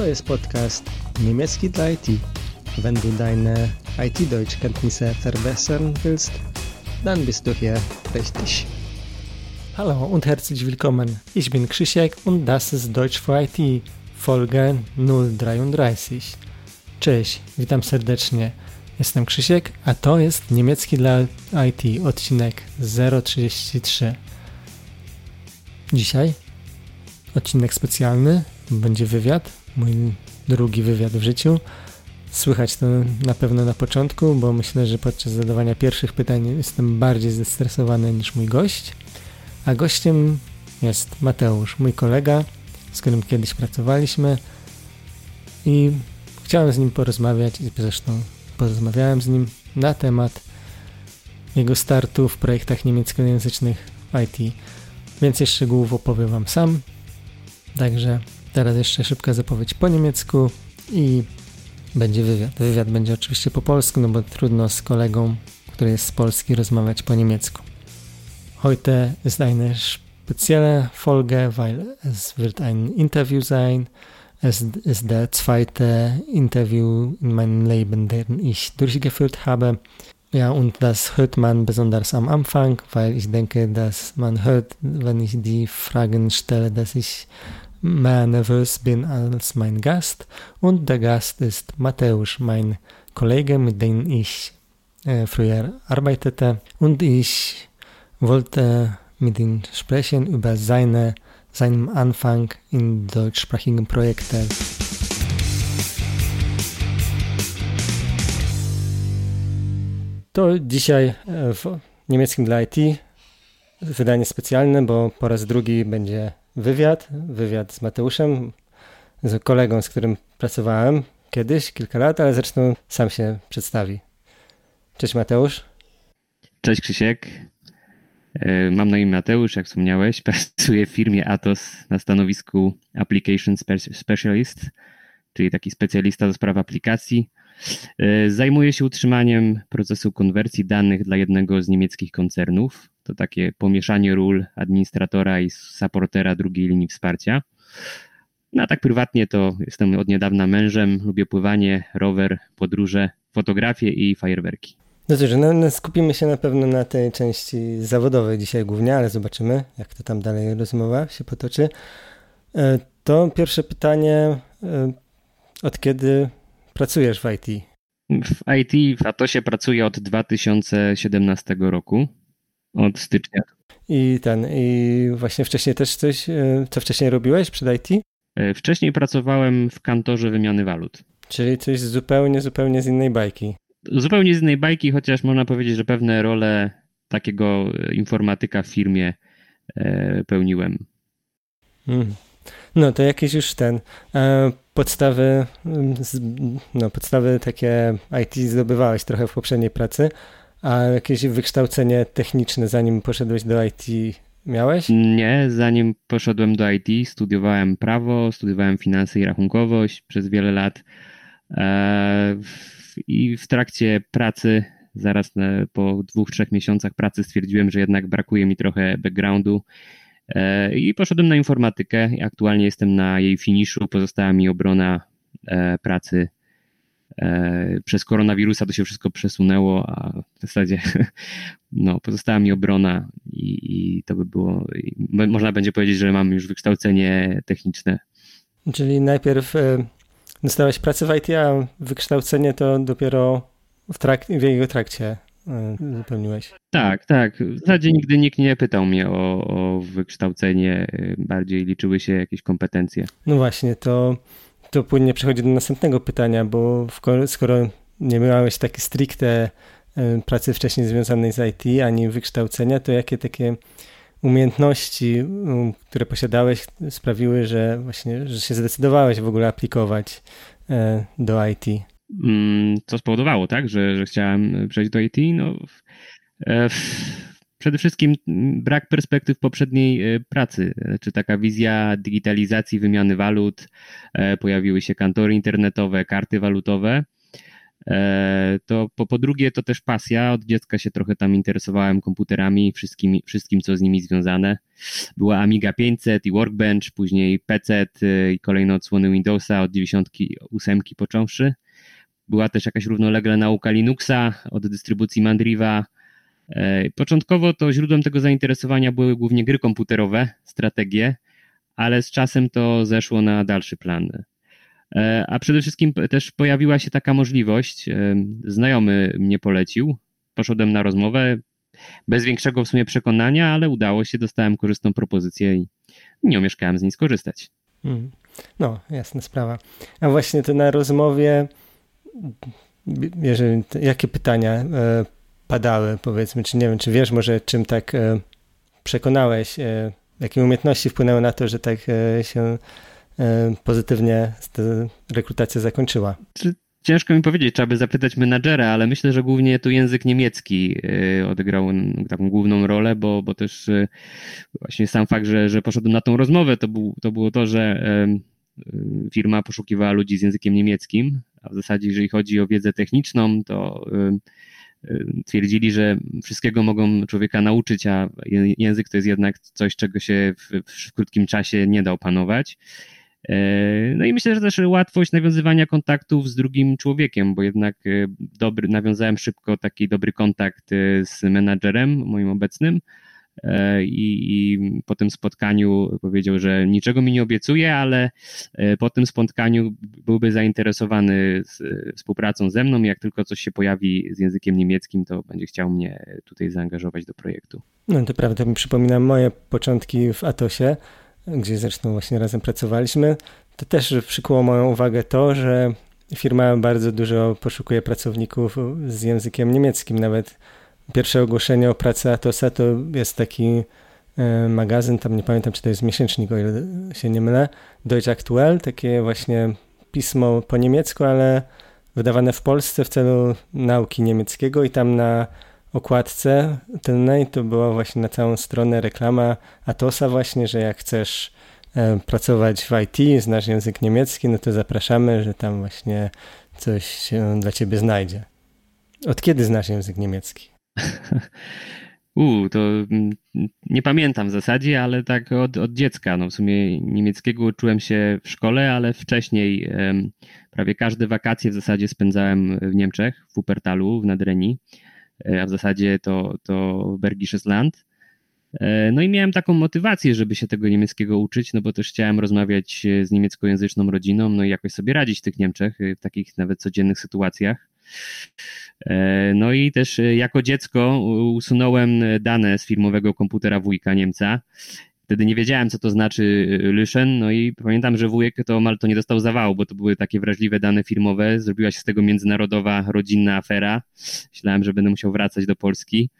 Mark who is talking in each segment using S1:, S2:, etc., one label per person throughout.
S1: To jest podcast niemiecki dla IT. Wenn du deine IT-Deutschkenntnisse verbessern willst, dann bist du hier richtig. Hallo und herzlich willkommen. Ich bin Krzysiek und das ist Deutsch for IT, Folge 033. Cześć, witam serdecznie. Jestem Krzysiek, a to jest niemiecki dla IT, odcinek 033. Dzisiaj odcinek specjalny, będzie wywiad, mój drugi wywiad w życiu. Słychać to na pewno na początku, bo myślę, że podczas zadawania pierwszych pytań jestem bardziej zestresowany niż mój gość. A gościem jest Mateusz, mój kolega, z którym kiedyś pracowaliśmy i chciałem z nim porozmawiać i zresztą porozmawiałem z nim na temat jego startu w projektach niemieckojęzycznych w IT. Więcej szczegółów opowiem Wam sam. Także teraz jeszcze szybka zapowiedź po niemiecku i będzie wywiad. Wywiad będzie oczywiście po polsku, no bo trudno z kolegą, który jest z Polski, rozmawiać po niemiecku. Heute ist eine spezielle Folge, weil es wird ein Interview sein. Es ist der zweite Interview in meinem Leben, den ich durchgeführt habe. Ja, und das hört man besonders am Anfang, weil ich denke, dass man hört, wenn ich die Fragen stelle, dass ich nervös bin als mein Gast. Und der Gast ist Mateusz, mein Kollege, mit dem ich äh, früher arbeitete. Und ich wollte mit ihm sprechen über seine, seinen Anfang in deutschsprachigen Projekten. To dzisiaj e, w niemieckim dla IT wydanie specjalne, bo po raz drugi będzie wywiad. Wywiad z Mateuszem, z kolegą, z którym pracowałem kiedyś, kilka lat, ale zresztą sam się przedstawi. Cześć Mateusz.
S2: Cześć Krzysiek. E, mam na imię Mateusz, jak wspomniałeś. Pracuję w firmie Atos na stanowisku Application Specialist, czyli taki specjalista do spraw aplikacji. E, zajmuję się utrzymaniem procesu konwersji danych dla jednego z niemieckich koncernów. To takie pomieszanie ról administratora i supportera drugiej linii wsparcia. No a tak prywatnie to jestem od niedawna mężem, lubię pływanie, rower, podróże, fotografie i fajerwerki.
S1: No cóż, no, no skupimy się na pewno na tej części zawodowej dzisiaj głównie, ale zobaczymy, jak to tam dalej rozmowa się potoczy. E, to pierwsze pytanie, e, od kiedy pracujesz w IT?
S2: W IT, w Atosie pracuję od 2017 roku, od stycznia.
S1: I ten, i właśnie wcześniej też coś, e, co wcześniej robiłeś przed IT?
S2: Wcześniej pracowałem w kantorze wymiany walut.
S1: Czyli coś zupełnie, zupełnie z innej bajki
S2: zupełnie z innej bajki, chociaż można powiedzieć, że pewne role takiego informatyka w firmie e, pełniłem.
S1: Hmm. No to jakieś już ten e, podstawy, no podstawy takie IT zdobywałeś trochę w poprzedniej pracy, a jakieś wykształcenie techniczne zanim poszedłeś do IT miałeś?
S2: Nie, zanim poszedłem do IT studiowałem prawo, studiowałem finanse i rachunkowość przez wiele lat. E, i w trakcie pracy, zaraz po dwóch, trzech miesiącach pracy stwierdziłem, że jednak brakuje mi trochę backgroundu i poszedłem na informatykę. Aktualnie jestem na jej finiszu, pozostała mi obrona e, pracy e, przez koronawirusa to się wszystko przesunęło, a w zasadzie no, pozostała mi obrona i, i to by było, można będzie powiedzieć, że mam już wykształcenie techniczne.
S1: Czyli najpierw dostałeś pracę w IT, a wykształcenie to dopiero w, trak w jego trakcie wypełniłeś.
S2: Tak, tak. W zasadzie nigdy nikt nie pytał mnie o, o wykształcenie, bardziej liczyły się jakieś kompetencje.
S1: No właśnie, to, to płynnie przechodzi do następnego pytania, bo skoro nie miałeś takiej stricte pracy wcześniej związanej z IT, ani wykształcenia, to jakie takie umiejętności, um, które posiadałeś, sprawiły, że właśnie, że się zdecydowałeś w ogóle aplikować e, do IT?
S2: Mm, co spowodowało, tak, że, że chciałem przejść do IT? No, e, przede wszystkim brak perspektyw poprzedniej e, pracy, czy taka wizja digitalizacji wymiany walut, pojawiły się kantory internetowe, karty walutowe. E, to po, po drugie to też pasja. Od dziecka się trochę tam interesowałem komputerami, wszystkim, wszystkim co z nimi związane. Była Amiga 500 i Workbench, później PC i kolejne odsłony Windowsa od 98 począwszy. Była też jakaś równolegle nauka Linuxa od dystrybucji Mandriva. E, początkowo to źródłem tego zainteresowania były głównie gry komputerowe, strategie, ale z czasem to zeszło na dalszy plan. E, a przede wszystkim też pojawiła się taka możliwość, e, znajomy mnie polecił, poszedłem na rozmowę, bez większego w sumie przekonania, ale udało się, dostałem korzystną propozycję i nie omieszkałem z niej skorzystać. Hmm.
S1: No, jasna sprawa. A właśnie to na rozmowie, jeżeli, jakie pytania e, padały, powiedzmy, czy nie wiem, czy wiesz może czym tak przekonałeś, jakie umiejętności wpłynęły na to, że tak się E, pozytywnie ta rekrutacja zakończyła.
S2: Ciężko mi powiedzieć, trzeba by zapytać menadżera, ale myślę, że głównie tu język niemiecki e, odegrał taką główną rolę, bo, bo też e, właśnie sam fakt, że, że poszedłem na tą rozmowę, to, był, to było to, że firma poszukiwała ludzi z językiem niemieckim, a w zasadzie jeżeli chodzi o wiedzę techniczną, to twierdzili, że wszystkiego mogą człowieka nauczyć, a język to jest jednak coś, czego się w, w krótkim czasie nie da opanować. E, no i myślę, że też łatwość nawiązywania kontaktów z drugim człowiekiem, bo jednak e, dobry, nawiązałem szybko taki dobry kontakt e, z menadżerem moim obecnym. I, I, po tym spotkaniu powiedział, że niczego mi nie obiecuje, ale po tym spotkaniu byłby zainteresowany współpracą ze mną. Jak tylko coś się pojawi z językiem niemieckim, to będzie chciał mnie tutaj zaangażować do projektu.
S1: No to prawda, mi przypomina moje początki w Atosie gdzie zresztą właśnie razem pracowaliśmy, to też przykuło moją uwagę to, że firma bardzo dużo poszukuje pracowników z językiem niemieckim. Nawet pierwsze ogłoszenie o pracy Atosa to jest taki e, magazyn, tam nie pamiętam, czy to jest miesięcznik, o ile się nie mylę, Deutsch Aktuell, takie właśnie pismo po niemiecku, ale wydawane w Polsce w celu nauki niemieckiego i tam na okładce tylnej to była właśnie na całą stronę reklama Atosa właśnie, że jak chcesz e, pracować w IT, znasz język niemiecki, no to zapraszamy, że tam właśnie coś się dla ciebie znajdzie. Od kiedy znasz język niemiecki?
S2: U, to mm, nie pamiętam w zasadzie, ale tak od, od dziecka. No w sumie niemieckiego uczyłem się w szkole, ale wcześniej prawie każde wakacje w zasadzie spędzałem w Niemczech, w Wuppertalu, w Nadrenii. E, a w zasadzie to, to Bergisches Land. E, no i miałem taką motywację, żeby się tego niemieckiego uczyć, no bo też chciałem rozmawiać z niemieckojęzyczną rodziną, no i jakoś sobie radzić w tych Niemczech, e, w takich nawet codziennych sytuacjach. No i też jako dziecko usunąłem dane z firmowego komputera wujka Niemca Wtedy nie wiedziałem, co to znaczy Lyschen, no i pamiętam, że wujek to mal to nie dostał zawału, bo to były takie wrażliwe dane firmowe. Zrobiła się z tego międzynarodowa, rodzinna afera. Myślałem, że będę musiał wracać do Polski.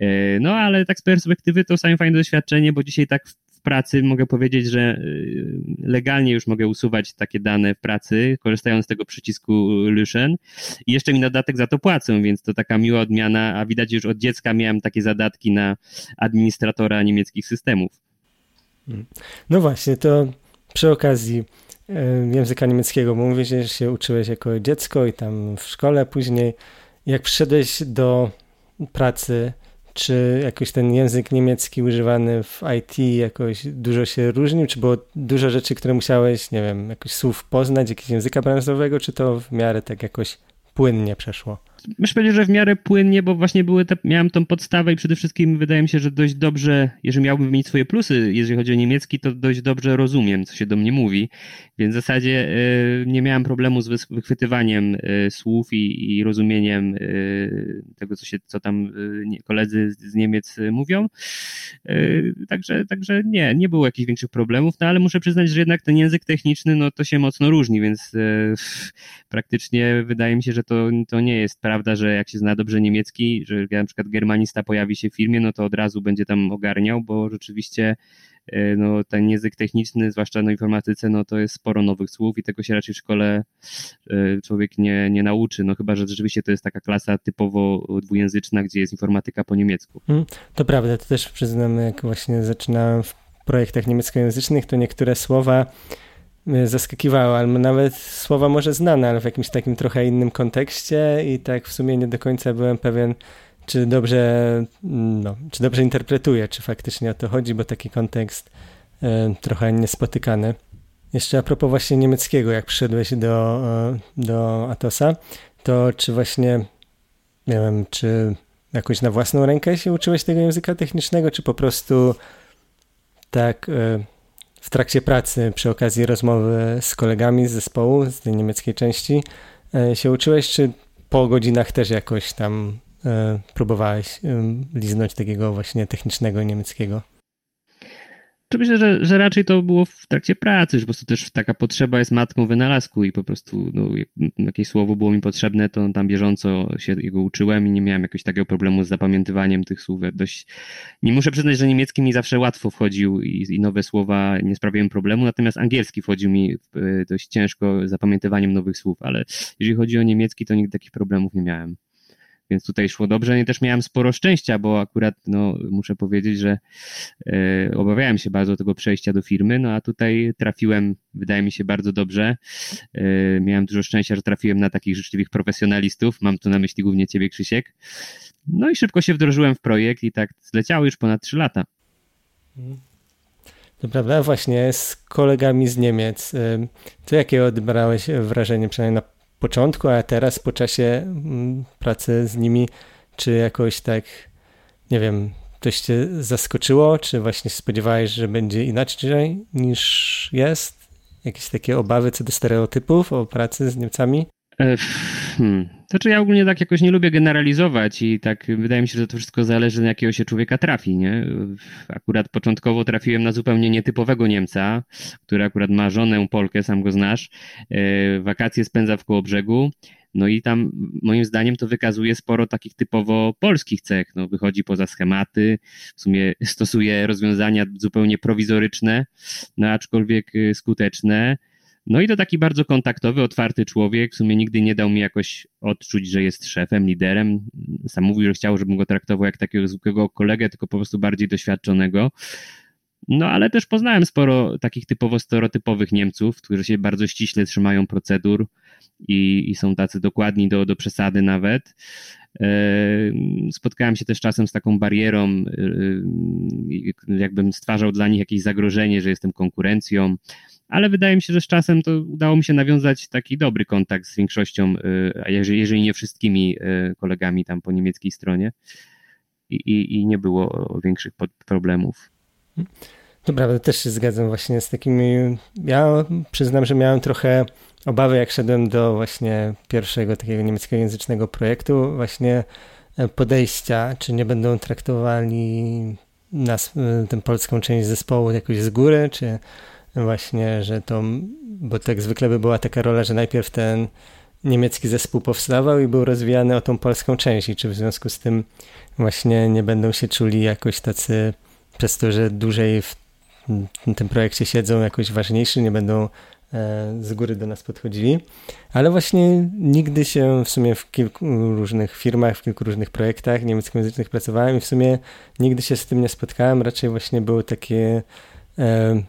S2: E, no ale tak z perspektywy to same fajne doświadczenie, bo dzisiaj tak pracy mogę powiedzieć, że y, legalnie już mogę usuwać takie dane w pracy, korzystając z tego przycisku Lyschen i jeszcze mi dodatek za to płacą, więc to taka miła odmiana, a widać już od dziecka miałem takie zadatki na administratora niemieckich systemów.
S1: No właśnie, to przy okazji e, języka niemieckiego, bo mówisz, że się uczyłeś jako dziecko i tam w szkole później. Jak przyszedłeś do pracy, czy jakoś ten język niemiecki używany w IT jakoś dużo się różnił? Czy było dużo rzeczy, które musiałeś, nie wiem, jakoś słów poznać, jakiegoś języka branżowego, czy to w miarę tak jakoś płynnie przeszło?
S2: Myślę powiedzieć, że w miarę płynnie, bo właśnie były te, miałem tą podstawę i przede wszystkim wydaje mi się, że dość dobrze, jeżeli miałbym wymienić swoje plusy, jeżeli chodzi o niemiecki, to dość dobrze rozumiem, co się do mnie mówi, więc w zasadzie y, nie miałem problemu z wychwytywaniem y, słów i, i rozumieniem y, tego, co, się, co tam koledzy z Niemiec mówią. Także, także nie, nie było jakichś większych problemów, no ale muszę przyznać, że jednak ten język techniczny, no to się mocno różni, więc praktycznie wydaje mi się, że to, to nie jest prawda, że jak się zna dobrze niemiecki, że na przykład germanista pojawi się w firmie, no to od razu będzie tam ogarniał, bo rzeczywiście e, no, ten język techniczny, zwłaszcza na informatyce, no to jest sporo nowych słów i tego się raczej w szkole e, człowiek nie, nie nauczy, no chyba, że rzeczywiście to jest taka klasa typowo dwujęzyczna, gdzie jest informatyka po niemiecku.
S1: Hmm, to prawda, to też przyznam, jak właśnie zaczynałem w projektach niemieckojęzycznych, to niektóre słowa zaskakiwało, ale nawet słowa może znane, ale w jakimś takim trochę innym kontekście i tak w sumie nie do końca byłem pewien, czy dobrze, no, czy dobrze interpretuję, czy faktycznie o to chodzi, bo taki kontekst y, trochę niespotykany. Jeszcze a propos właśnie niemieckiego, jak przyszedłeś do, e, do Atosa, to czy właśnie, nie wiem, czy jakoś na własną rękę się uczyłeś tego języka technicznego, czy po prostu tak e, w trakcie pracy, przy okazji rozmowy z kolegami z zespołu, z tej niemieckiej części e, się uczyłeś, czy po godzinach też jakoś tam próbowałeś liznąć takiego właśnie technicznego niemieckiego?
S2: To myślę, że, że raczej to było w trakcie pracy, że po prostu też taka potrzeba jest matką wynalazku i po prostu no, jakieś słowo było mi potrzebne, to tam bieżąco się jego uczyłem i nie miałem jakiegoś takiego problemu z zapamiętywaniem tych słów. Dość, nie muszę przyznać, że niemiecki mi zawsze łatwo wchodził i, i nowe słowa nie sprawiają problemu, natomiast angielski wchodził mi dość ciężko zapamiętywaniem nowych słów, ale jeżeli chodzi o niemiecki, to nigdy takich problemów nie miałem więc tutaj szło dobrze. I też miałem sporo szczęścia, bo akurat no, muszę powiedzieć, że e, obawiałem się bardzo tego przejścia do firmy, no a tutaj trafiłem, wydaje mi się, bardzo dobrze. E, miałem dużo szczęścia, że trafiłem na takich życzliwych profesjonalistów. Mam tu na myśli głównie ciebie, Krzysiek. No i szybko się wdrożyłem w projekt i tak zleciało już ponad 3 lata.
S1: To prawda, właśnie z kolegami z Niemiec. To jakie odbrałeś wrażenie, przynajmniej na początku, a teraz po czasie mm, pracy z nimi, czy jakoś tak, nie wiem, coś cię zaskoczyło, czy właśnie spodziewałeś, że będzie inaczej niż jest? Jakieś takie obawy co do stereotypów o pracy z Niemcami? E,
S2: hmm. Znaczy ja ogólnie tak jakoś nie lubię generalizować i tak wydaje mi się, że to wszystko zależy na jakiego się człowieka trafi, nie? Akurat początkowo trafiłem na zupełnie nietypowego Niemca, który akurat ma żonę Polkę, sam go znasz, e, wakacje spędza w Kołobrzegu, no i tam moim zdaniem to wykazuje sporo takich typowo polskich cech. No, wychodzi poza schematy, w sumie stosuje rozwiązania zupełnie prowizoryczne, no aczkolwiek e, skuteczne. No i to taki bardzo kontaktowy, otwarty człowiek. W sumie nigdy nie dał mi jakoś odczuć, że jest szefem, liderem. Sam mówił, że chciał, żebym go traktował jak takiego zwykłego kolegę, tylko po prostu bardziej doświadczonego. No ale też poznałem sporo takich typowo stereotypowych Niemców, którzy się bardzo ściśle trzymają procedur i, i są tacy dokładni do, do przesady nawet. E, spotkałem się też czasem z taką barierą, e, jakbym stwarzał dla nich jakieś zagrożenie, że jestem konkurencją, ale wydaje mi się, że z czasem to udało mi się nawiązać taki dobry kontakt z większością, a jeżeli, nie wszystkimi kolegami tam po niemieckiej stronie i, i, i nie było większych problemów.
S1: Prawda, też się zgadzam właśnie z takimi. Ja przyznam, że miałem trochę obawy, jak szedłem do właśnie pierwszego takiego niemieckiego języcznego projektu, właśnie e, podejścia, czy nie będą traktowali nas, e, tę polską część zespołu jakoś z góry, czy właśnie, że to, bo tak zwykle by była taka rola, że najpierw ten niemiecki zespół powstawał i był rozwijany o tą polską część i czy w związku z tym właśnie nie będą się czuli jakoś tacy przez to, że dłużej w tym projekcie siedzą jakoś ważniejsi, nie będą z góry do nas podchodzili, ale właśnie nigdy się w sumie w kilku różnych firmach, w kilku różnych projektach niemieckojęzycznych pracowałem i w sumie nigdy się z tym nie spotkałem, raczej właśnie były takie e,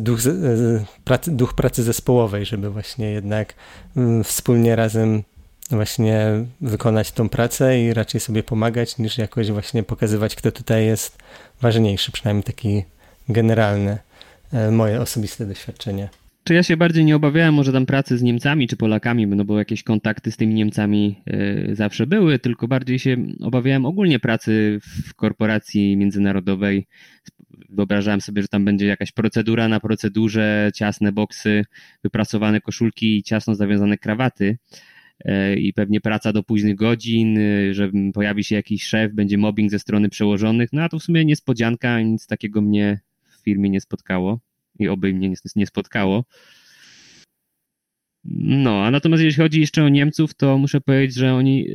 S1: duch, pracy, duch pracy zespołowej, żeby właśnie jednak mm, wspólnie razem właśnie wykonać tą pracę i raczej sobie pomagać, niż jakoś właśnie pokazywać, kto tutaj jest ważniejszy, przynajmniej taki generalny, e, moje osobiste doświadczenie.
S2: Czy ja się bardziej nie obawiałem może tam pracy z Niemcami czy Polakami, no bo jakieś kontakty z tymi Niemcami e, zawsze były, tylko bardziej się obawiałem ogólnie pracy w korporacji międzynarodowej. Wyobrażałem sobie, że tam będzie jakaś procedura na procedurze, ciasne boksy, wypracowane koszulki i ciasno zawiązane krawaty. E, i pewnie praca do późnych godzin, e, że pojawi się jakiś szef, będzie mobbing ze strony przełożonych, no a to w sumie niespodzianka, nic takiego mnie w firmie nie spotkało i oby mnie nie spotkało. No, a natomiast jeśli chodzi jeszcze o Niemców, to muszę powiedzieć, że oni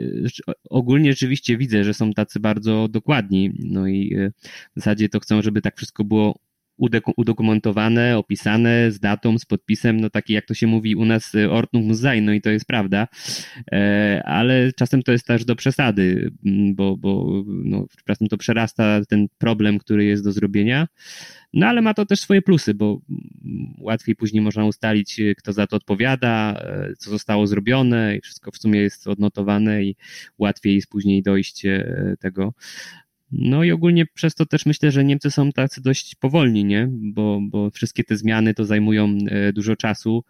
S2: ogólnie rzeczywiście widzę, że są tacy bardzo dokładni. No i e, w zasadzie to chcą, żeby tak wszystko było udokumentowane, opisane z datą, z podpisem, no taki jak to się mówi u nas y, Ordnung sein, no i to jest prawda, e, ale czasem to jest też do przesady, mm, bo, bo no, czasem to przerasta ten problem, który jest do zrobienia, no ale ma to też swoje plusy, bo mm, łatwiej później można ustalić, y, kto za to odpowiada, e, co zostało zrobione i wszystko w sumie jest odnotowane i łatwiej jest później dojść tego. No i ogólnie przez to też myślę, że Niemcy są tacy dość powolni, nie? Bo, bo wszystkie te zmiany to zajmują e, dużo czasu,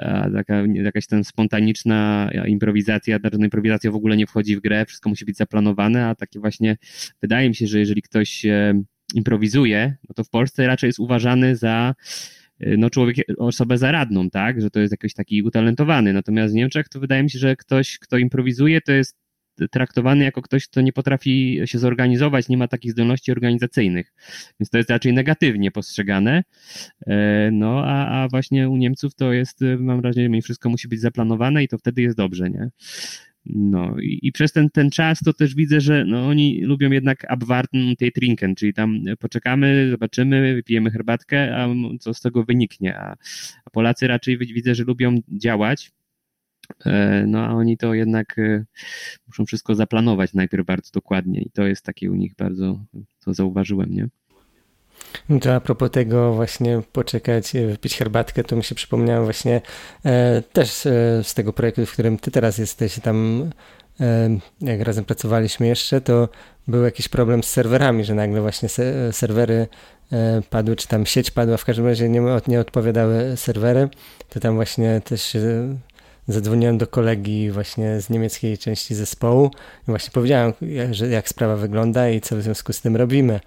S2: a taka, jakaś ten spontaniczna improwizacja, znaczy no improwizacja w ogóle nie wchodzi w grę, wszystko musi być zaplanowane, a takie właśnie wydaje mi się, że jeżeli ktoś improwizuje, no to w Polsce raczej jest uważany za no, człowiek, osobę zaradną, tak, że to jest jakiś taki utalentowany. Natomiast w Niemczech to wydaje mi się, że ktoś, kto improwizuje, to jest traktowany jako ktoś, kto nie potrafi się zorganizować, nie ma takich zdolności organizacyjnych. Więc to jest raczej negatywnie postrzegane. E, no, a, a właśnie u Niemców to jest, mam wrażenie, wszystko musi być zaplanowane i to wtedy jest dobrze, nie? No i, i, przez ten, ten czas to też widzę, że no, oni lubią jednak abwarten tej trinken, czyli tam poczekamy, zobaczymy, wypijemy herbatkę, a co z tego wyniknie. A, a Polacy raczej widzę, że lubią działać, e, no a oni to jednak e, muszą wszystko zaplanować najpierw bardzo dokładnie i to jest takie u nich bardzo, co zauważyłem, nie?
S1: To a propos tego właśnie poczekać, e, wypić herbatkę, to mi się przypomniało właśnie e, też e, z tego projektu, w którym ty teraz jesteś, tam e, jak razem pracowaliśmy jeszcze, to był jakiś problem z serwerami, że nagle właśnie se, serwery e, padły, czy tam sieć padła, w każdym razie nie, nie odpowiadały serwery, to tam właśnie też zadzwoniłem do kolegi właśnie z niemieckiej części zespołu i właśnie powiedziałem, jak, że, jak sprawa wygląda i co w związku z tym robimy.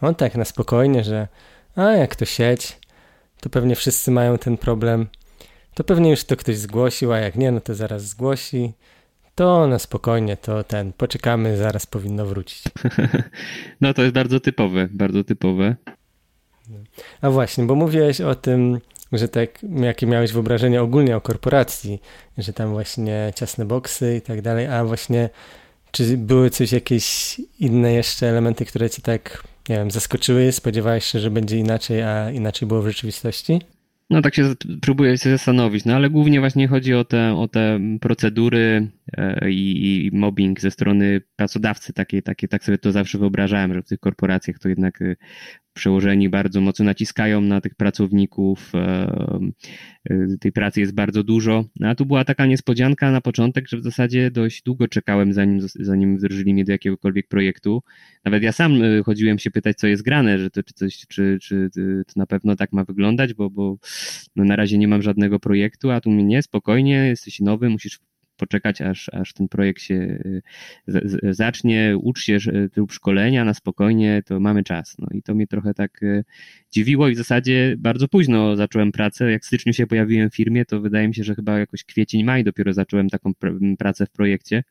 S1: On tak na spokojnie, że a jak to sieć, to pewnie wszyscy mają ten problem. To pewnie już to ktoś zgłosił, a jak nie, no to zaraz zgłosi. To na spokojnie, to ten, poczekamy, zaraz powinno wrócić.
S2: No to jest bardzo typowe, bardzo typowe.
S1: A właśnie, bo mówiłeś o tym, że tak, jakie miałeś wyobrażenie ogólnie o korporacji, że tam właśnie ciasne boksy i tak dalej, a właśnie czy były coś, jakieś inne jeszcze elementy, które ci tak nie wiem, zaskoczyły? Spodziewałeś się, że będzie inaczej, a inaczej było w rzeczywistości?
S2: No tak się próbuję się zastanowić, no ale głównie właśnie chodzi o te, o te procedury e, i, i mobbing ze strony pracodawcy. Takie, takie, tak sobie to zawsze wyobrażałem, że w tych korporacjach to jednak e, przełożeni bardzo mocno naciskają na tych pracowników. E, e, tej pracy jest bardzo dużo. A tu była taka niespodzianka na początek, że w zasadzie dość długo czekałem, zanim, zanim wdrożyli mnie do jakiegokolwiek projektu. Nawet ja sam e, chodziłem się pytać, co jest grane, że to czy coś, czy, czy to na pewno tak ma wyglądać, bo, bo no na razie nie mam żadnego projektu, a tu mnie nie, spokojnie, jesteś nowy, musisz poczekać, aż, aż ten projekt się y, zacznie, ucz się lub szkolenia na spokojnie, to mamy czas. No i to mnie trochę tak y, dziwiło i w zasadzie bardzo późno zacząłem pracę. Jak w styczniu się pojawiłem w firmie, to wydaje mi się, że chyba jakoś kwiecień, maj dopiero zacząłem taką pracę w projekcie,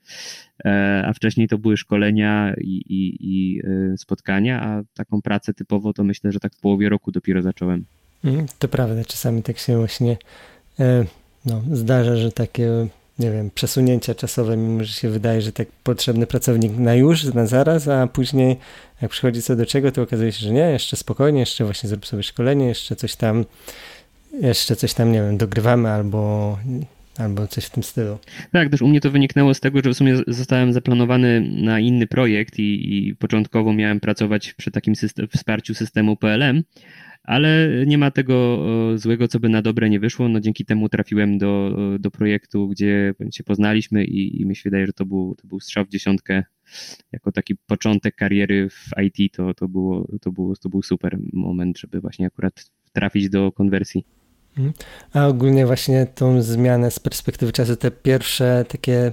S2: e, a wcześniej to były szkolenia i, i, i y, spotkania, a taką pracę typowo to myślę, że tak w połowie roku dopiero zacząłem.
S1: Mm, to prawda, czasami tak się właśnie e, no, zdarza, że takie nie wiem, przesunięcia czasowe, mimo że się wydaje, że tak potrzebny pracownik na już, na zaraz, a później jak przychodzi co do czego, to okazuje się, że nie, jeszcze spokojnie, jeszcze właśnie zrób sobie szkolenie, jeszcze coś tam, jeszcze coś tam, nie wiem, dogrywamy albo albo coś w tym stylu.
S2: Tak, też u mnie to wyniknęło z tego, że w sumie zostałem zaplanowany na inny projekt i, i początkowo miałem pracować przy takim system, wsparciu systemu PLM, ale nie ma tego złego, co by na dobre nie wyszło. No dzięki temu trafiłem do, do projektu, gdzie się poznaliśmy i, i mi się wydaje, że to był, to był strzał w dziesiątkę jako taki początek kariery w IT, to, to, było, to, było, to był super moment, żeby właśnie akurat trafić do konwersji.
S1: Mhm. A ogólnie właśnie tą zmianę z perspektywy czasu, te pierwsze takie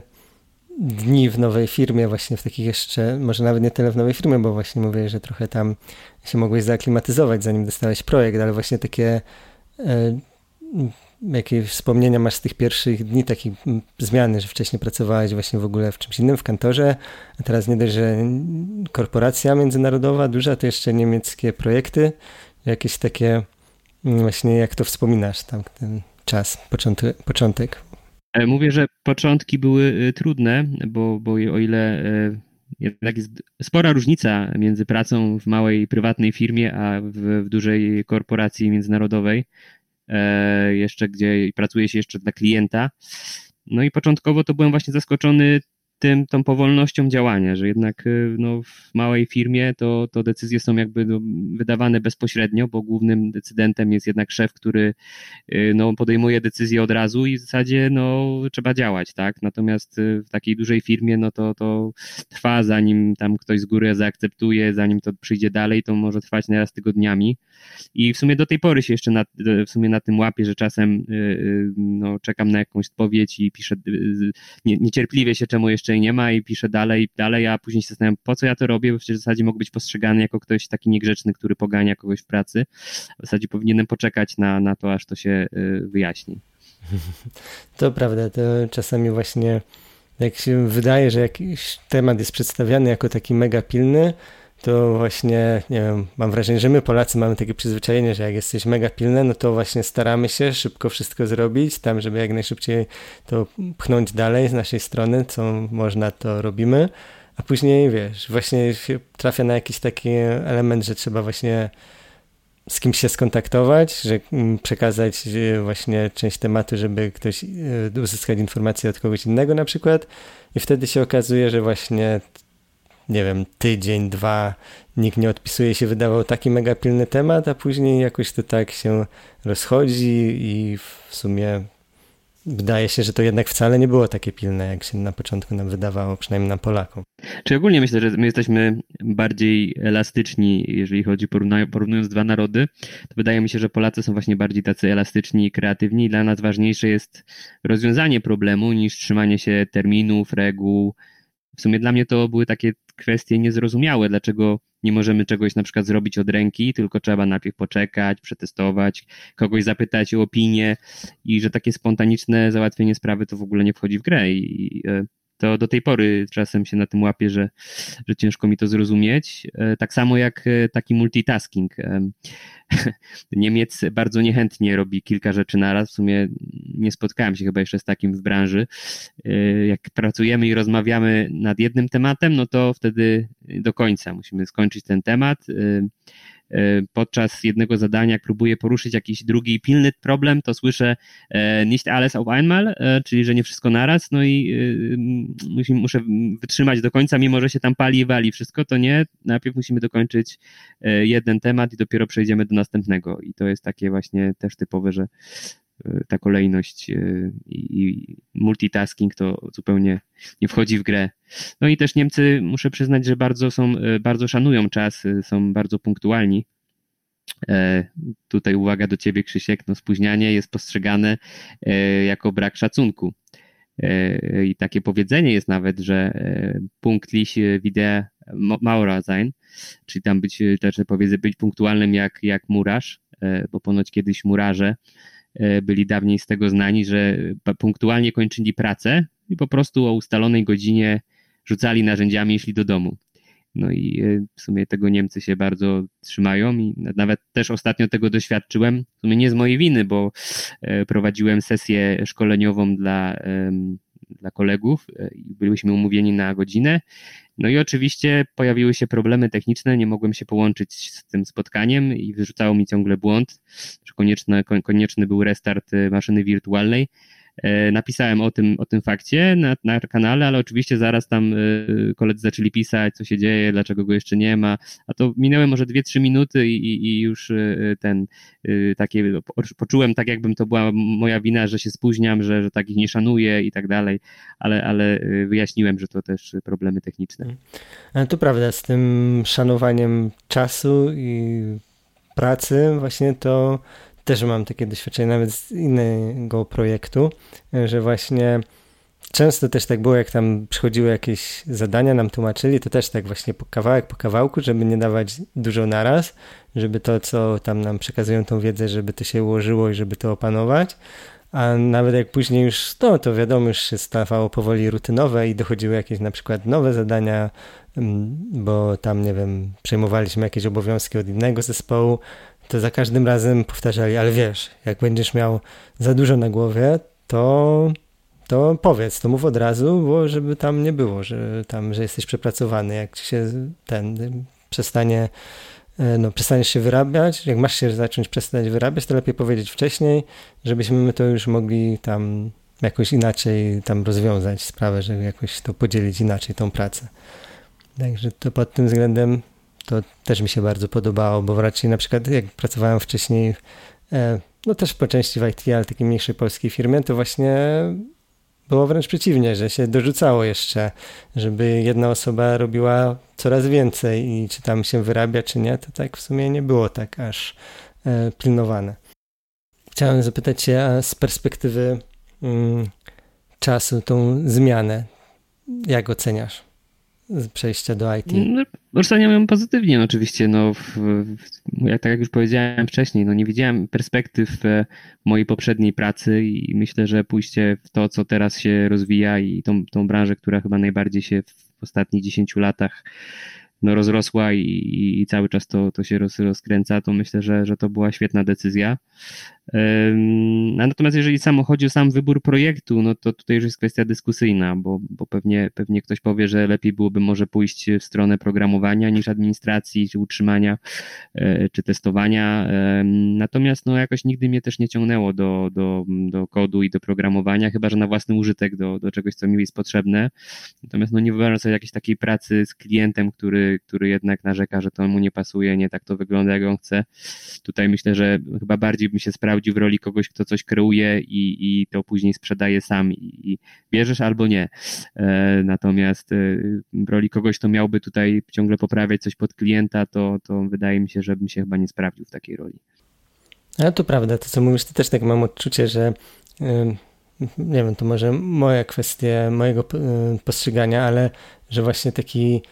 S1: dni w nowej firmie, właśnie w takich jeszcze, może nawet nie tyle w nowej firmie, bo właśnie mówię, że trochę tam się mogłeś zaaklimatyzować, zanim dostałeś projekt, ale właśnie takie e, jakie wspomnienia masz z tych pierwszych dni takiej zmiany, że wcześniej pracowałeś właśnie w ogóle w czymś innym, w kantorze, a teraz nie dość, że korporacja międzynarodowa, duża, to jeszcze niemieckie projekty, jakieś takie właśnie jak to wspominasz tam ten czas, początek,
S2: mówię, że początki były e, trudne, bo, bo o ile e, jednak jest spora różnica między pracą w małej prywatnej firmie, a w, w dużej korporacji międzynarodowej, e, jeszcze gdzie pracuje się jeszcze dla klienta. No i początkowo to byłem właśnie zaskoczony tym, tą powolnością działania, że jednak y, no, w małej firmie to, to decyzje są jakby no, wydawane bezpośrednio, bo głównym decydentem jest jednak szef, który y, no, podejmuje decyzje od razu i w zasadzie no, trzeba działać, tak? Natomiast y, w takiej dużej firmie no to, to trwa, zanim tam ktoś z góry zaakceptuje, zanim to przyjdzie dalej, to może trwać nieraz tygodniami. I w sumie do tej pory się jeszcze na, w sumie na tym łapię, że czasem no, czekam na jakąś odpowiedź i piszę nie, niecierpliwie się czemu jeszcze nie ma i piszę dalej, dalej, a później się zastanawiam, po co ja to robię, bo przecież w zasadzie mogę być postrzegany jako ktoś taki niegrzeczny, który pogania kogoś w pracy. W zasadzie powinienem poczekać na, na to, aż to się y, wyjaśni.
S1: To prawda, to czasami właśnie jak się wydaje, że jakiś temat jest przedstawiany jako taki mega pilny, to właśnie, nie wiem, mam wrażenie, że my Polacy mamy takie przyzwyczajenie, że jak jesteś mega pilne, no to właśnie staramy się szybko wszystko zrobić, tam, żeby jak najszybciej to pchnąć dalej z naszej strony, co można, to robimy, a później, wiesz, właśnie trafia na jakiś taki element, że trzeba właśnie z kimś się skontaktować, że mm, przekazać e, właśnie część tematu, żeby ktoś e, uzyskać informację od kogoś innego na przykład. I wtedy się okazuje, że właśnie nie wiem, tydzień, dwa, nikt nie odpisuje się, wydawał taki mega pilny temat, a później jakoś to tak się rozchodzi i w sumie wydaje się, że to jednak wcale nie było takie pilne, jak się na początku nam wydawało, przynajmniej nam Polakom.
S2: Czy ogólnie myślę, że my jesteśmy bardziej elastyczni, jeżeli chodzi porównując dwa narody, to wydaje mi się, że Polacy są właśnie bardziej tacy elastyczni i kreatywni. Dla nas ważniejsze jest rozwiązanie problemu niż trzymanie się terminów, reguł. W sumie dla mnie to były takie kwestie niezrozumiałe, dlaczego nie możemy czegoś na przykład zrobić od ręki, tylko trzeba najpierw poczekać, przetestować, kogoś zapytać o opinię i że takie spontaniczne załatwienie sprawy to w ogóle nie wchodzi w grę i e, to do tej pory czasem się na tym łapię, że, że ciężko mi to zrozumieć. E, tak samo jak e, taki multitasking. Niemiec bardzo niechętnie robi kilka rzeczy naraz. W sumie nie spotkałem się chyba jeszcze z takim w branży. E, jak pracujemy i rozmawiamy nad jednym tematem, no to wtedy do końca musimy skończyć ten temat E, podczas jednego zadania, próbuję poruszyć jakiś drugi pilny problem, to słyszę e, nicht alles auf einmal, e, czyli że nie wszystko naraz, no i muszę wytrzymać do końca, mimo że się tam pali i wali wszystko, to nie, najpierw musimy dokończyć jeden temat i dopiero przejdziemy do następnego i to jest takie właśnie też typowe, że ta kolejność i multitasking to zupełnie nie wchodzi w grę. No i też Niemcy, muszę przyznać, że bardzo są, bardzo szanują czas, są bardzo punktualni. E, tutaj uwaga do ciebie, Krzysiek, no spóźnianie jest postrzegane e, jako brak szacunku. E, I takie powiedzenie jest nawet, że punktlich wie Maurer sein, czyli tam być, też powiedzę, być punktualnym jak, jak murarz, bo ponoć kiedyś murarze E, byli dawniej z tego znani, że punktualnie kończyli pracę i po prostu o ustalonej godzinie rzucali narzędziami i szli do domu. No i e, w sumie tego Niemcy się bardzo trzymają i nawet też ostatnio tego doświadczyłem. W sumie nie z mojej winy, bo e, prowadziłem sesję szkoleniową dla, dla kolegów i byliśmy umówieni na godzinę no i oczywiście pojawiły się problemy techniczne, nie mogłem się połączyć z tym spotkaniem i wyrzucało mi ciągle błąd, że konieczny, konieczny był restart y, maszyny wirtualnej. E, napisałem o tym, o tym fakcie na, na kanale, ale oczywiście zaraz tam y, koledzy zaczęli pisać, co się dzieje, dlaczego go jeszcze nie ma, a to minęły może 2-3 minuty i, i, już y, ten takie, poczułem tak jakbym to była moja wina, że się spóźniam, że, że tak ich nie szanuję i tak dalej, ale, ale wyjaśniłem, że to też problemy techniczne.
S1: To prawda, z tym szanowaniem czasu i pracy właśnie to też mam takie doświadczenie nawet z innego projektu, że właśnie często też tak było, jak tam przychodziły jakieś zadania, nam tłumaczyli, to też tak właśnie po kawałek, po kawałku, żeby nie dawać dużo naraz, żeby to, co tam nam przekazują tą wiedzę, żeby to się ułożyło i żeby to opanować. A nawet jak później już, no to wiadomo, już się stawało powoli rutynowe i dochodziły jakieś na przykład nowe zadania, mm, bo tam, nie wiem, przejmowaliśmy jakieś obowiązki od innego zespołu, to za każdym razem powtarzali, ale wiesz, jak będziesz miał za dużo na głowie, to to powiedz, to mów od razu, bo żeby tam nie było, że tam, że jesteś przepracowany, jak się ten przestanie, e, no przestaniesz się wyrabiać, jak masz się zacząć przestać wyrabiać, to lepiej powiedzieć wcześniej, żebyśmy my to już mogli tam jakoś inaczej tam rozwiązać sprawę, żeby jakoś to podzielić inaczej, tą pracę. Także to pod tym względem to też mi się bardzo podobało, bo raczej na przykład jak pracowałem wcześniej, e, no też po części w IT, ale takiej mniejszej polskiej firmie, to właśnie było wręcz przeciwnie, że się dorzucało jeszcze, żeby jedna osoba robiła coraz więcej i czy tam się wyrabia, czy nie, to tak w sumie nie było tak aż e, pilnowane. Chciałem zapytać Cię z perspektywy mm, czasu, tą zmianę, jak oceniasz? Z przejścia do IT?
S2: No, oceniam ją pozytywnie, no, oczywiście. No, w, w, jak, tak jak już powiedziałem wcześniej, no, nie widziałem perspektyw e, mojej poprzedniej pracy i myślę, że pójście w to, co teraz się rozwija i tą, tą branżę, która chyba najbardziej się w ostatnich 10 latach no, rozrosła i, i cały czas to, to się roz, rozkręca, to myślę, że, że to była świetna decyzja. Natomiast jeżeli samo chodzi o sam wybór projektu, no to tutaj już jest kwestia dyskusyjna, bo, bo pewnie, pewnie ktoś powie, że lepiej byłoby może pójść w stronę programowania niż administracji, czy utrzymania, e, czy testowania. Natomiast no jakoś nigdy mnie też nie ciągnęło do, do, do kodu i do programowania, chyba że na własny użytek do, do czegoś, co mi jest potrzebne. Natomiast no nie wyobrażam sobie jakiejś takiej pracy z klientem, który, który jednak narzeka, że to mu nie pasuje, nie tak to wygląda, jak on chce. Tutaj myślę, że chyba bardziej bym się sprawdził sprawdzi w roli kogoś, kto coś kreuje i, i to później sprzedaje sam i, i bierzesz albo nie. E, natomiast e, w roli kogoś, kto miałby tutaj ciągle poprawiać coś pod klienta, to, to wydaje mi się, że bym się chyba nie sprawdził w takiej roli.
S1: Ale to prawda, to co mówisz, to też tak mam odczucie, że nie wiem, to może moja kwestia mojego e, postrzegania, ale że właśnie taki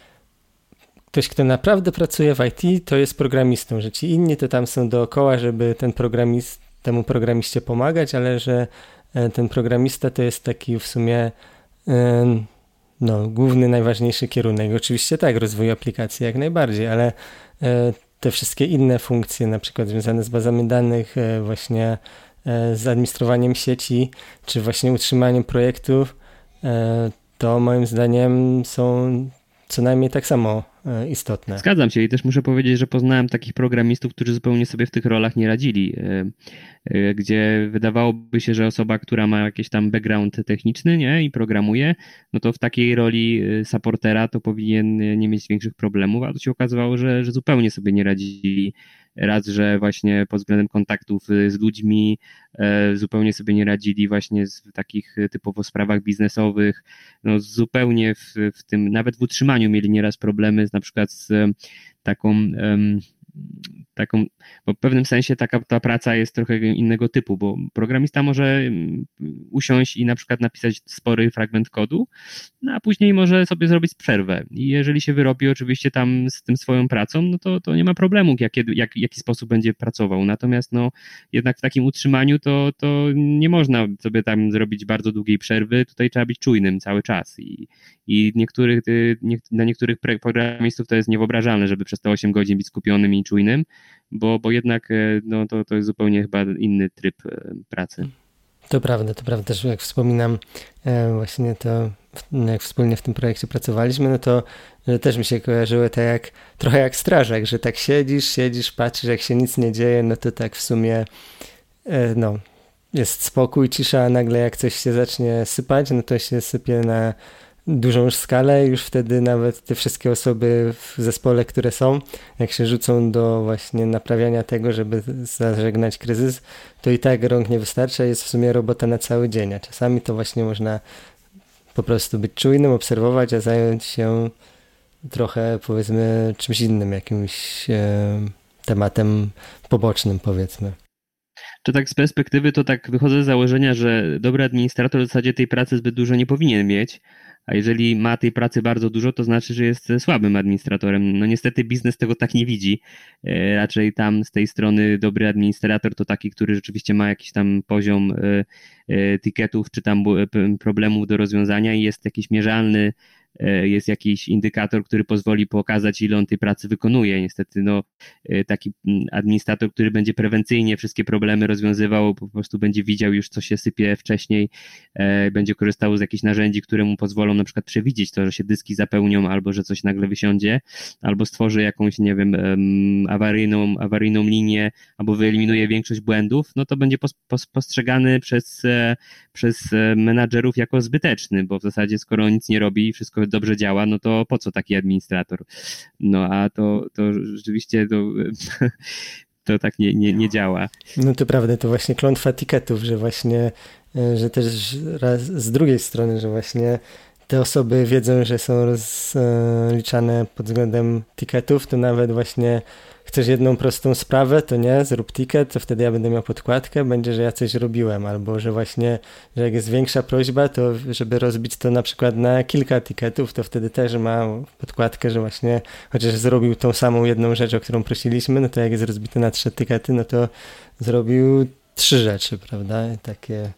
S1: ktoś, kto naprawdę pracuje w IT, to jest programistą, że ci inni to tam są dookoła, żeby ten programist, temu programiście pomagać, ale że e, ten programista to jest taki w sumie e, no, główny, najważniejszy kierunek. Oczywiście tak, rozwój aplikacji jak najbardziej, ale e, te wszystkie inne funkcje, na przykład związane z bazami danych, właśnie z administrowaniem sieci, czy właśnie utrzymaniem projektów, to moim zdaniem są co najmniej tak samo istotne.
S2: Zgadzam się i też muszę powiedzieć, że poznałem takich programistów, którzy zupełnie sobie w tych rolach nie radzili, e, e, gdzie wydawałoby się, że osoba, która ma jakiś tam background techniczny nie, i programuje, no to w takiej roli supportera to powinien nie mieć większych problemów, a to się okazywało, że, że zupełnie sobie nie radzili raz, że właśnie pod względem kontaktów y, z ludźmi e, zupełnie sobie nie radzili właśnie w takich typowo sprawach biznesowych, no zupełnie w, w tym, nawet w utrzymaniu mieli nieraz problemy z, na przykład z taką taką, bo w pewnym sensie taka ta praca jest trochę innego typu, bo programista może mm, usiąść i na przykład napisać spory fragment kodu, no a później może sobie zrobić przerwę. I jeżeli się wyrobi oczywiście tam z tym swoją pracą, no to, to nie ma problemu, jak, jak, jaki sposób będzie pracował. Natomiast no jednak w takim utrzymaniu to, to nie można sobie tam zrobić bardzo długiej przerwy, tutaj trzeba być czujnym cały czas i, i niektórych, y, nie, dla niektórych programistów to jest niewyobrażalne, żeby przez te 8 godzin być skupionym i czujnym, bo, bo jednak e, no, to, to jest zupełnie chyba inny tryb e, pracy.
S1: To prawda, to prawda, też jak wspominam e, właśnie to, jak wspólnie w tym projekcie pracowaliśmy, no to też mi się kojarzyło tak jak, trochę jak strażak, że tak siedzisz, siedzisz, patrzysz, jak się nic nie dzieje, no to tak w sumie no, jest spokój, cisza, a nagle jak coś się zacznie sypać, no to się sypie na dużą skalę, już wtedy nawet te wszystkie osoby w zespole, które są, jak się rzucą do właśnie naprawiania tego, żeby zażegnać kryzys, to i tak rąk nie wystarcza, jest w sumie robota na cały dzień, a czasami to właśnie można po prostu być czujnym, obserwować, a zająć się trochę powiedzmy czymś innym, jakimś e, tematem pobocznym powiedzmy.
S2: Czy tak z perspektywy to tak wychodzę z założenia, że dobry administrator w zasadzie tej pracy zbyt dużo nie powinien mieć, a jeżeli ma tej pracy bardzo dużo, to znaczy, że jest słabym administratorem. No niestety biznes tego tak nie widzi. E, raczej tam z tej strony dobry administrator to taki, który rzeczywiście ma jakiś tam poziom e, e, tiketów czy tam problemów do rozwiązania i jest jakiś mierzalny jest jakiś indykator, który pozwoli pokazać, ile on tej pracy wykonuje. Niestety, no, e, taki mm, administrator, który będzie prewencyjnie wszystkie problemy rozwiązywał, po prostu będzie widział już, co się sypie wcześniej, będzie korzystał z jakichś narzędzi, które mu pozwolą na przykład przewidzieć to, że się dyski zapełnią, albo że coś nagle wysiądzie, albo stworzy jakąś, nie wiem, awaryjną, awaryjną linię, albo wyeliminuje większość błędów, no to będzie postrzegany przez, przez menadżerów jako zbyteczny, bo w zasadzie skoro nic nie robi i wszystko dobrze działa, no to po co taki administrator? No a to, to rzeczywiście to, to tak nie, nie, nie działa.
S1: No to prawda, to właśnie klątwa etykietów, że właśnie, e, że też raz z drugiej strony, że właśnie te osoby wiedzą, że są rozliczane pod względem tiketów, to nawet właśnie chcesz jedną prostą sprawę, to nie, zrób ticket, to wtedy ja będę miał podkładkę, będzie, że ja coś robiłem, albo że właśnie, że jak jest większa prośba, to żeby rozbić to na przykład na kilka tiketów, to wtedy też ma podkładkę, że właśnie chociaż zrobił tą samą jedną rzecz, o którą prosiliśmy, no to jak jest rozbite na trzy tikety, no to zrobił trzy rzeczy, prawda? Takie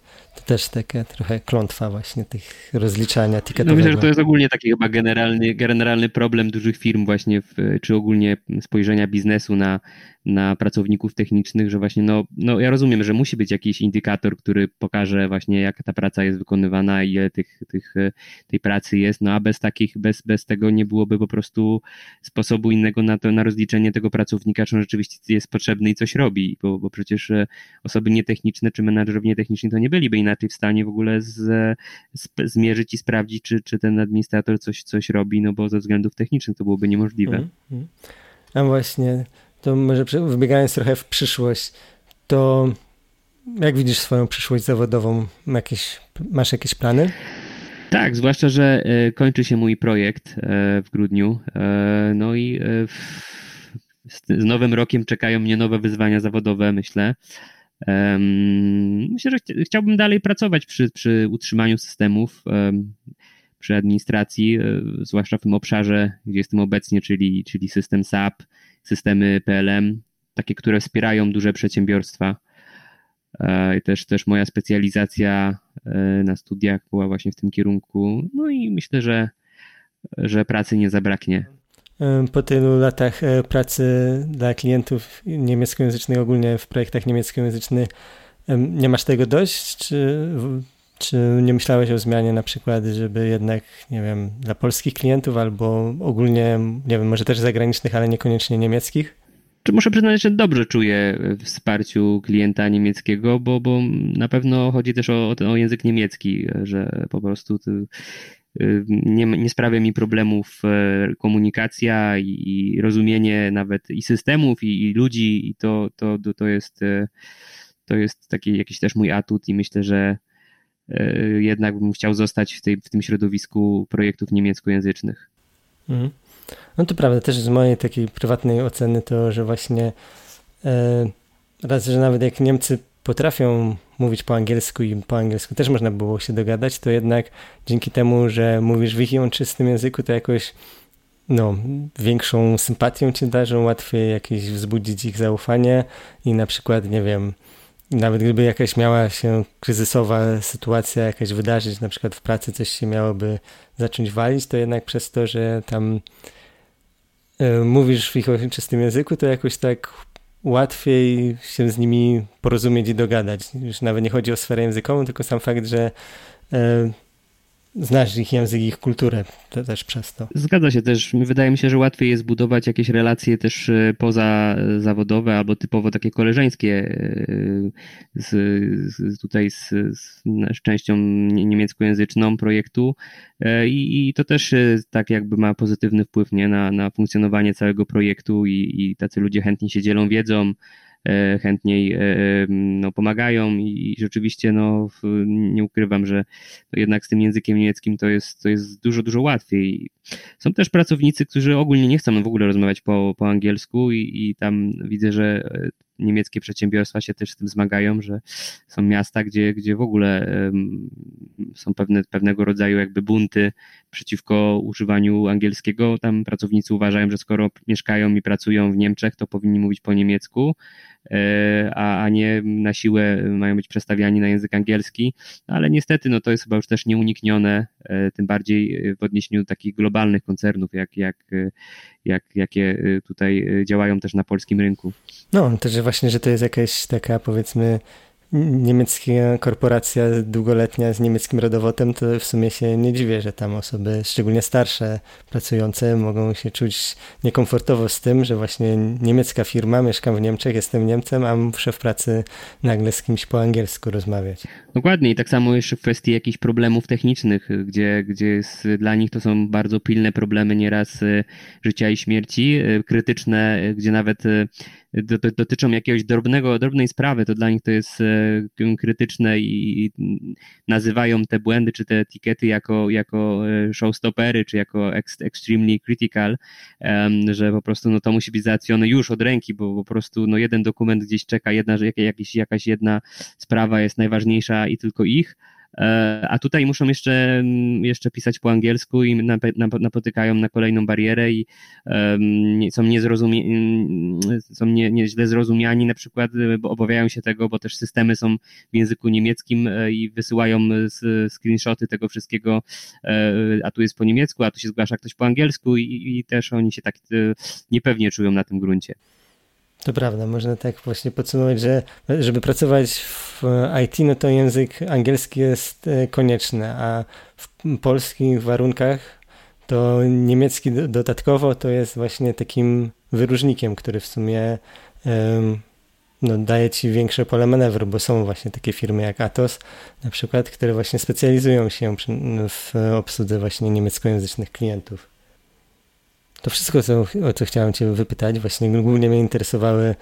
S1: też taka trochę klątwa właśnie tych rozliczania tiketowego.
S2: No myślę, że to jest ogólnie taki chyba generalny, generalny problem dużych firm właśnie, w, czy ogólnie spojrzenia biznesu na, na pracowników technicznych, że właśnie no, no ja rozumiem, że musi być jakiś indykator, który pokaże właśnie jak ta praca jest wykonywana i ile tych, tych, tej pracy jest, no a bez takich, bez, bez tego nie byłoby po prostu sposobu innego na to, na rozliczenie tego pracownika, czy on rzeczywiście jest potrzebny i coś robi, bo, bo przecież e, osoby nietechniczne czy menadżerowie nietechniczni to nie byliby inaczej w stanie w ogóle z, z, zmierzyć i sprawdzić, czy, czy ten administrator coś, coś robi, no bo ze względów technicznych to byłoby niemożliwe. Mm, mm.
S1: A właśnie to może wybiegając trochę w przyszłość, to jak widzisz swoją przyszłość zawodową? Jakieś, masz jakieś plany?
S2: Tak, zwłaszcza, że e, kończy się mój projekt e, w grudniu. E, no i z nowym rokiem czekają mnie nowe wyzwania zawodowe, myślę. Myślę, że chciałbym dalej pracować przy, przy utrzymaniu systemów, przy administracji, zwłaszcza w tym obszarze, gdzie jestem obecnie, czyli, czyli system SAP, systemy PLM, takie, które wspierają duże przedsiębiorstwa. E, I też, też moja specjalizacja e, na studiach była właśnie w tym kierunku. No i myślę, że, że pracy nie zabraknie.
S1: E, po tylu latach pracy dla klientów niemieckojęzycznych, ogólnie w projektach niemieckojęzycznych, nie masz tego dość? Czy, czy nie myślałeś o zmianie na przykład, żeby jednak, nie wiem, dla polskich klientów albo ogólnie, nie wiem, może też zagranicznych, ale niekoniecznie niemieckich?
S2: Czy muszę przyznać, że dobrze czuję wsparciu klienta niemieckiego, bo, bo na pewno chodzi też o, o język niemiecki, że po prostu y, nie, nie sprawia mi problemów e, komunikacja i, i rozumienie nawet i systemów, i, i ludzi, i to, to, to, jest, e, to jest taki jakiś też mój atut i myślę, że jednak bym chciał zostać w, tej, w tym środowisku projektów niemieckojęzycznych. Mhm.
S1: No to prawda, też z mojej takiej prywatnej oceny to, że właśnie e, raz, że nawet jak Niemcy potrafią mówić po angielsku i po angielsku też można było się dogadać, to jednak dzięki temu, że mówisz w ich czystym języku, to jakoś no, większą sympatią ci darzą, łatwiej jakieś wzbudzić ich zaufanie i na przykład, nie wiem, nawet gdyby jakaś miała się kryzysowa sytuacja jakaś wydarzyć, na przykład w pracy coś się miałoby zacząć walić, to jednak przez to, że tam y, mówisz w ich czystym języku, to jakoś tak łatwiej się z nimi porozumieć i dogadać. Już nawet nie chodzi o sferę językową, tylko sam fakt, że y, znasz ich język, ich kulturę też przez to.
S2: Zgadza się też. Wydaje mi się, że łatwiej jest budować jakieś relacje też e, poza zawodowe albo typowo takie koleżeńskie e, z, z tutaj z, z, częścią niemieckojęzyczną projektu e, I, i, to też tak jakby ma pozytywny wpływ nie, na, na funkcjonowanie całego projektu i, i tacy ludzie chętnie się dzielą wiedzą, E, chętniej e, no, pomagają i rzeczywiście no, nie ukrywam, że jednak z tym językiem niemieckim to jest, to jest dużo, dużo łatwiej. Są też pracownicy, którzy ogólnie nie chcą w ogóle rozmawiać po, po angielsku i, i tam widzę, że e, niemieckie przedsiębiorstwa się też z tym zmagają, że są miasta, gdzie, gdzie w ogóle są pewne, pewnego rodzaju jakby bunty przeciwko używaniu angielskiego. Tam pracownicy uważają, że skoro mieszkają i pracują w Niemczech, to powinni mówić po niemiecku. A, a nie na siłę mają być przestawiani na język angielski, ale niestety no to jest chyba już też nieuniknione, tym bardziej w odniesieniu do takich globalnych koncernów, jak, jak, jak, jakie tutaj działają też na polskim rynku.
S1: No, też właśnie, że to jest jakaś taka powiedzmy niemiecka korporacja długoletnia z niemieckim rodowodem, to w sumie się nie dziwię, że tam osoby, szczególnie starsze, pracujące, mogą się czuć niekomfortowo z tym, że właśnie niemiecka firma, mieszkam w Niemczech, jestem Niemcem, a muszę w pracy nagle z kimś po angielsku rozmawiać.
S2: Dokładnie i tak samo jeszcze w kwestii jakichś problemów technicznych, gdzie, gdzie jest, dla nich to są bardzo pilne problemy nieraz e, życia i śmierci, e, krytyczne, e, gdzie nawet dotyczą jakiegoś drobnego, drobnej sprawy, to dla nich to jest e, krytyczne i nazywają te błędy czy te etykiety jako, jako e, showstoppery, czy jako extremely critical, że po prostu no, to musi być załatwione już od ręki, bo po prostu no, jeden dokument gdzieś czeka, jedna, jakaś, jakaś jedna sprawa jest najważniejsza i tylko ich, a tutaj muszą jeszcze, mm, jeszcze pisać po angielsku i napotykają na kolejną barierę i są, niezrozumie, mm, są nie, zrozumiani na przykład, bo obawiają się tego, bo też systemy są w języku niemieckim e, i wysyłają screenshoty tego wszystkiego, e, a tu jest po niemiecku, a tu się zgłasza ktoś po angielsku i, i też oni się tak niepewnie czują na tym gruncie.
S1: To prawda, można tak właśnie podsumować, że żeby pracować w IT, no to język angielski jest e, konieczny, a w polskich warunkach to niemiecki dodatkowo to jest właśnie takim wyróżnikiem, który w sumie um, no, daje ci większe pole manewru, bo są właśnie takie firmy jak Atos na przykład, które właśnie specjalizują się w obsłudze właśnie niemieckojęzycznych klientów. To wszystko, co, o co chciałem Cię wypytać, właśnie głównie mnie interesowały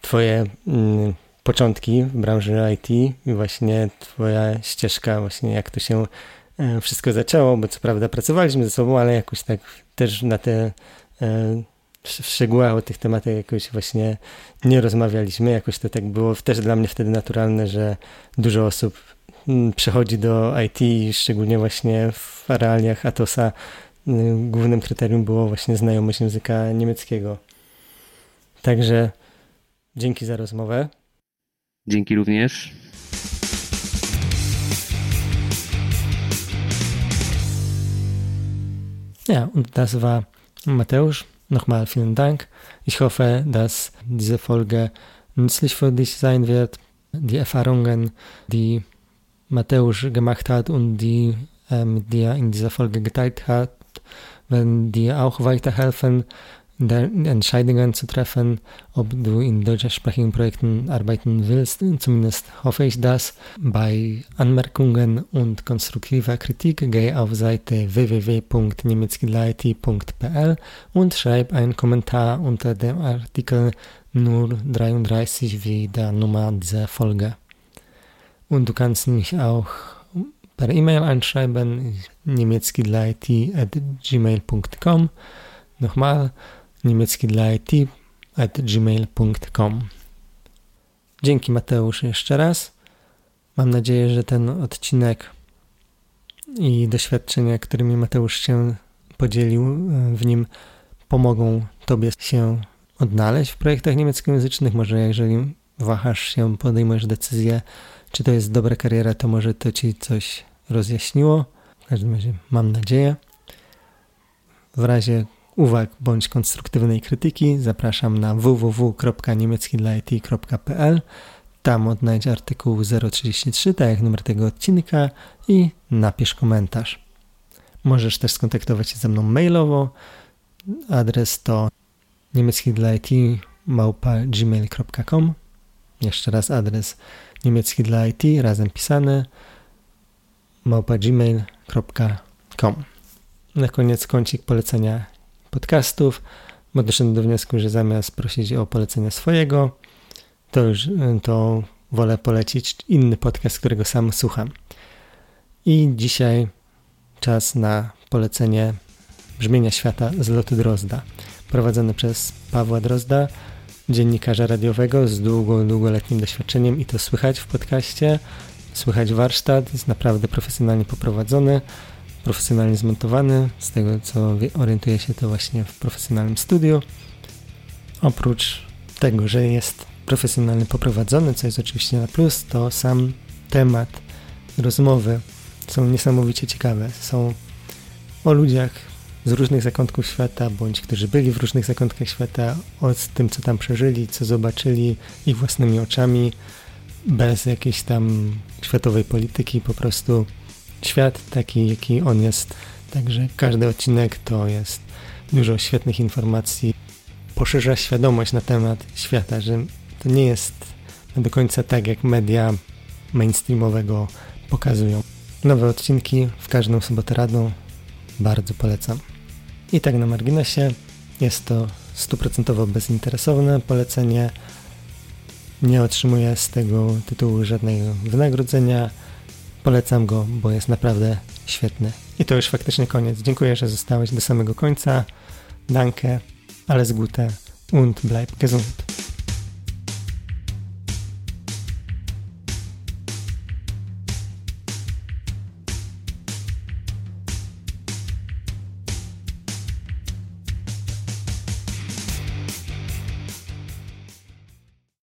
S1: Twoje mm, początki w branży IT i właśnie Twoja ścieżka, właśnie jak to się e, wszystko zaczęło, bo co prawda pracowaliśmy ze sobą, ale jakoś tak też na te e, w szczegółach o tych tematach jakoś właśnie nie rozmawialiśmy. Jakoś to tak było też dla mnie wtedy naturalne, że dużo osób mm, przechodzi do IT, szczególnie właśnie w realiach Atosa głównym kryterium było właśnie znajomość języka niemieckiego. Także dzięki za rozmowę.
S2: Dzięki również.
S1: Ja, und das war Mateusz. Nochmal vielen Dank. Ich hoffe, dass diese Folge nützlich für dich sein wird. Die Erfahrungen, die Mateusz gemacht hat und die er mit dir in dieser Folge geteilt hat, werden dir auch weiterhelfen, Entscheidungen zu treffen, ob du in deutschsprachigen Projekten arbeiten willst. Zumindest hoffe ich das. Bei Anmerkungen und konstruktiver Kritik gehe auf Seite www.niemieckilit.pl und schreib einen Kommentar unter dem Artikel 033 wie der Nummer dieser Folge. Und du kannst mich auch per E-Mail anschreiben, niemiecki dla IT at gmail.com. Nochmal, niemiecki dla IT at gmail.com. Dzięki Mateusz jeszcze raz. Mam nadzieję, że ten odcinek i doświadczenia, którymi Mateusz się podzielił w nim, pomogą Tobie się odnaleźć w projektach niemieckojęzycznych. Może jeżeli wahasz się, podejmujesz decyzję, czy to jest dobra kariera, to może to Ci coś rozjaśniło. W każdym razie mam nadzieję. W razie uwag bądź konstruktywnej krytyki zapraszam na www.niemieckidlait.pl. Tam odnajdź artykuł 033, tak jak numer tego odcinka i napisz komentarz. Możesz też skontaktować się ze mną mailowo. Adres to niemieckidlait.gmail.com Jeszcze raz adres niemiecki dla IT razem pisane małpa.gmail.com Na koniec kącik polecenia podcastów, bo doszedłem do wniosku, że zamiast prosić o polecenie swojego, to już to wolę polecić inny podcast, którego sam słucham. I dzisiaj czas na polecenie Brzmienia Świata z lotu Drozda, prowadzone przez Pawła Drozda, dziennikarza radiowego z długo, długoletnim doświadczeniem i to słychać w podcaście. Słychać warsztat, jest naprawdę profesjonalnie poprowadzony, profesjonalnie zmontowany. Z tego co orientuję się to właśnie w profesjonalnym studiu. Oprócz tego, że jest profesjonalnie poprowadzony, co jest oczywiście na plus, to sam temat rozmowy są niesamowicie ciekawe. Są o ludziach z różnych zakątków świata, bądź którzy byli w różnych zakątkach świata, o tym, co tam przeżyli, co zobaczyli ich własnymi oczami, bez jakiejś tam światowej polityki, po prostu świat taki, jaki on jest. Także każdy odcinek to jest dużo świetnych informacji, poszerza świadomość na temat świata, że to nie jest do końca tak, jak media mainstreamowego pokazują. Nowe odcinki w każdą sobotę radą bardzo polecam. I tak na marginesie jest to stuprocentowo bezinteresowne polecenie. Nie otrzymuję z tego tytułu żadnego wynagrodzenia. Polecam go, bo jest naprawdę świetny. I to już faktycznie koniec. Dziękuję, że zostałeś do samego końca. Danke, alles Gute und bleib gesund.